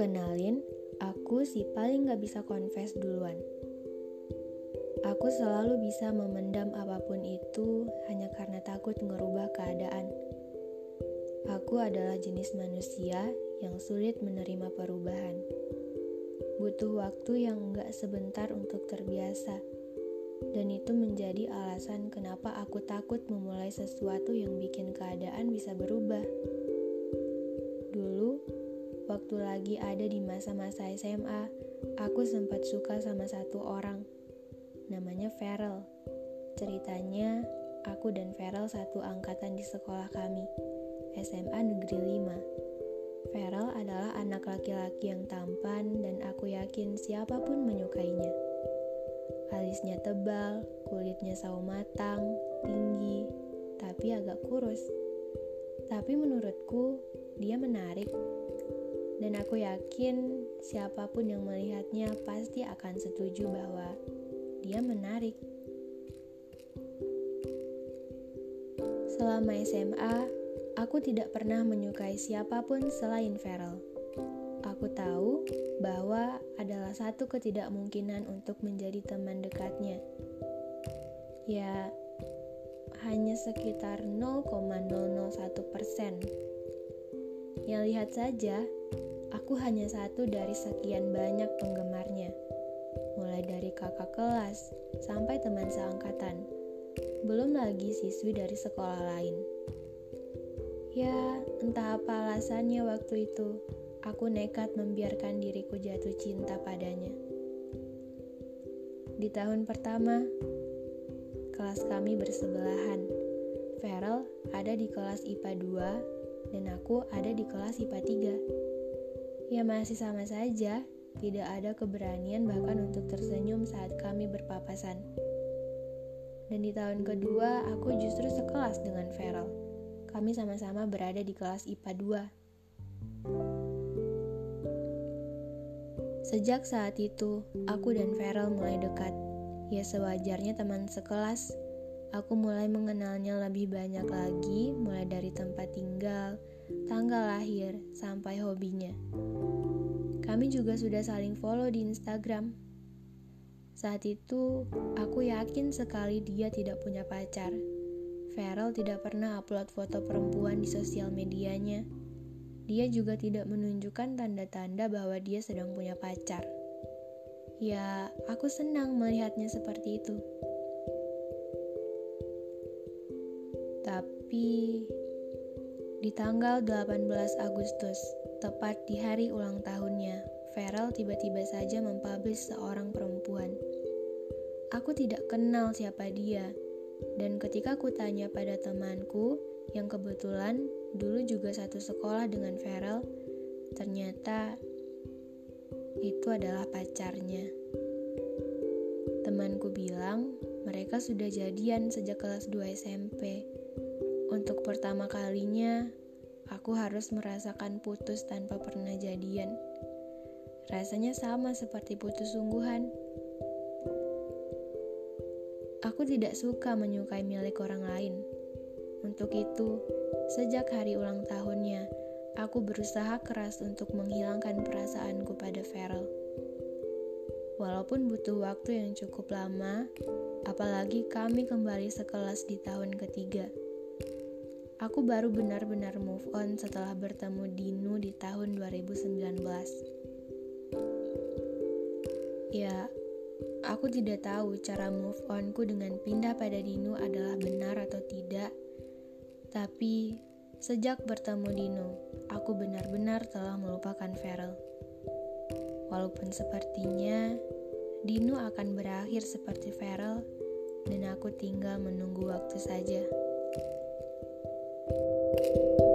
Kenalin, aku si paling gak bisa confess duluan. Aku selalu bisa memendam apa pun itu hanya karena takut ngerubah keadaan. Aku adalah jenis manusia yang sulit menerima perubahan. Butuh waktu yang gak sebentar untuk terbiasa dan itu menjadi alasan kenapa aku takut memulai sesuatu yang bikin keadaan bisa berubah. Dulu, waktu lagi ada di masa-masa SMA, aku sempat suka sama satu orang. Namanya Feral. Ceritanya, aku dan Feral satu angkatan di sekolah kami, SMA Negeri 5. Feral adalah anak laki-laki yang tampan dan aku yakin siapa pun menyukainya. Alisnya tebal, kulitnya sawo matang, tinggi, tapi agak kurus. Tapi menurutku, dia menarik. Dan aku yakin siapa pun yang melihatnya pasti akan setuju bahwa dia menarik. Selama SMA, aku tidak pernah menyukai siapa pun selain Feral. Aku tahu bahwa adalah satu ketidakmungkinan untuk menjadi teman dekatnya. Ya, hanya sekitar 0,001 persen. Yang lihat saja, aku hanya satu dari sekian banyak penggemarnya. Mulai dari kakak kelas sampai teman seangkatan. Belum lagi siswi dari sekolah lain. Ya, entah apa alasannya waktu itu aku nekat membiarkan diriku jatuh cinta padanya. Di tahun pertama, kelas kami bersebelahan. Feral ada di kelas IPA 2 dan aku ada di kelas IPA 3. Ya masih sama saja, tidak ada keberanian bahkan untuk tersenyum saat kami berpapasan. Dan di tahun kedua, aku justru sekelas dengan Feral. Kami sama-sama berada di kelas IPA 2. Sejak saat itu, aku dan Feral mulai dekat. Ya sewajarnya teman sekelas, aku mulai mengenalnya lebih banyak lagi, mulai dari tempat tinggal, tanggal lahir, sampai hobinya. Kami juga sudah saling follow di Instagram. Saat itu, aku yakin sekali dia tidak punya pacar. Feral tidak pernah upload foto perempuan di sosial medianya dia juga tidak menunjukkan tanda-tanda bahwa dia sedang punya pacar. Ya, aku senang melihatnya seperti itu. Tapi di tanggal 18 Agustus, tepat di hari ulang tahunnya, Feral tiba-tiba saja mempublish seorang perempuan. Aku tidak kenal siapa dia, dan ketika aku tanya pada temanku yang kebetulan dulu juga satu sekolah dengan Feral, ternyata itu adalah pacarnya. Temanku bilang mereka sudah jadian sejak kelas 2 SMP. Untuk pertama kalinya, aku harus merasakan putus tanpa pernah jadian. Rasanya sama seperti putus sungguhan. Aku tidak suka menyukai milik orang lain. Untuk itu, sejak hari ulang tahunnya, aku berusaha keras untuk menghilangkan perasaanku pada Feral. Walaupun butuh waktu yang cukup lama, apalagi kami kembali sekelas di tahun ketiga. Aku baru benar-benar move on setelah bertemu Dinu di tahun 2019. Ya, aku tidak tahu cara move onku dengan pindah pada Dinu adalah benar atau tidak, tapi sejak bertemu Dino, aku benar-benar telah melupakan Feral. Walaupun sepertinya Dino akan berakhir seperti Feral dan aku tinggal menunggu waktu saja. thank you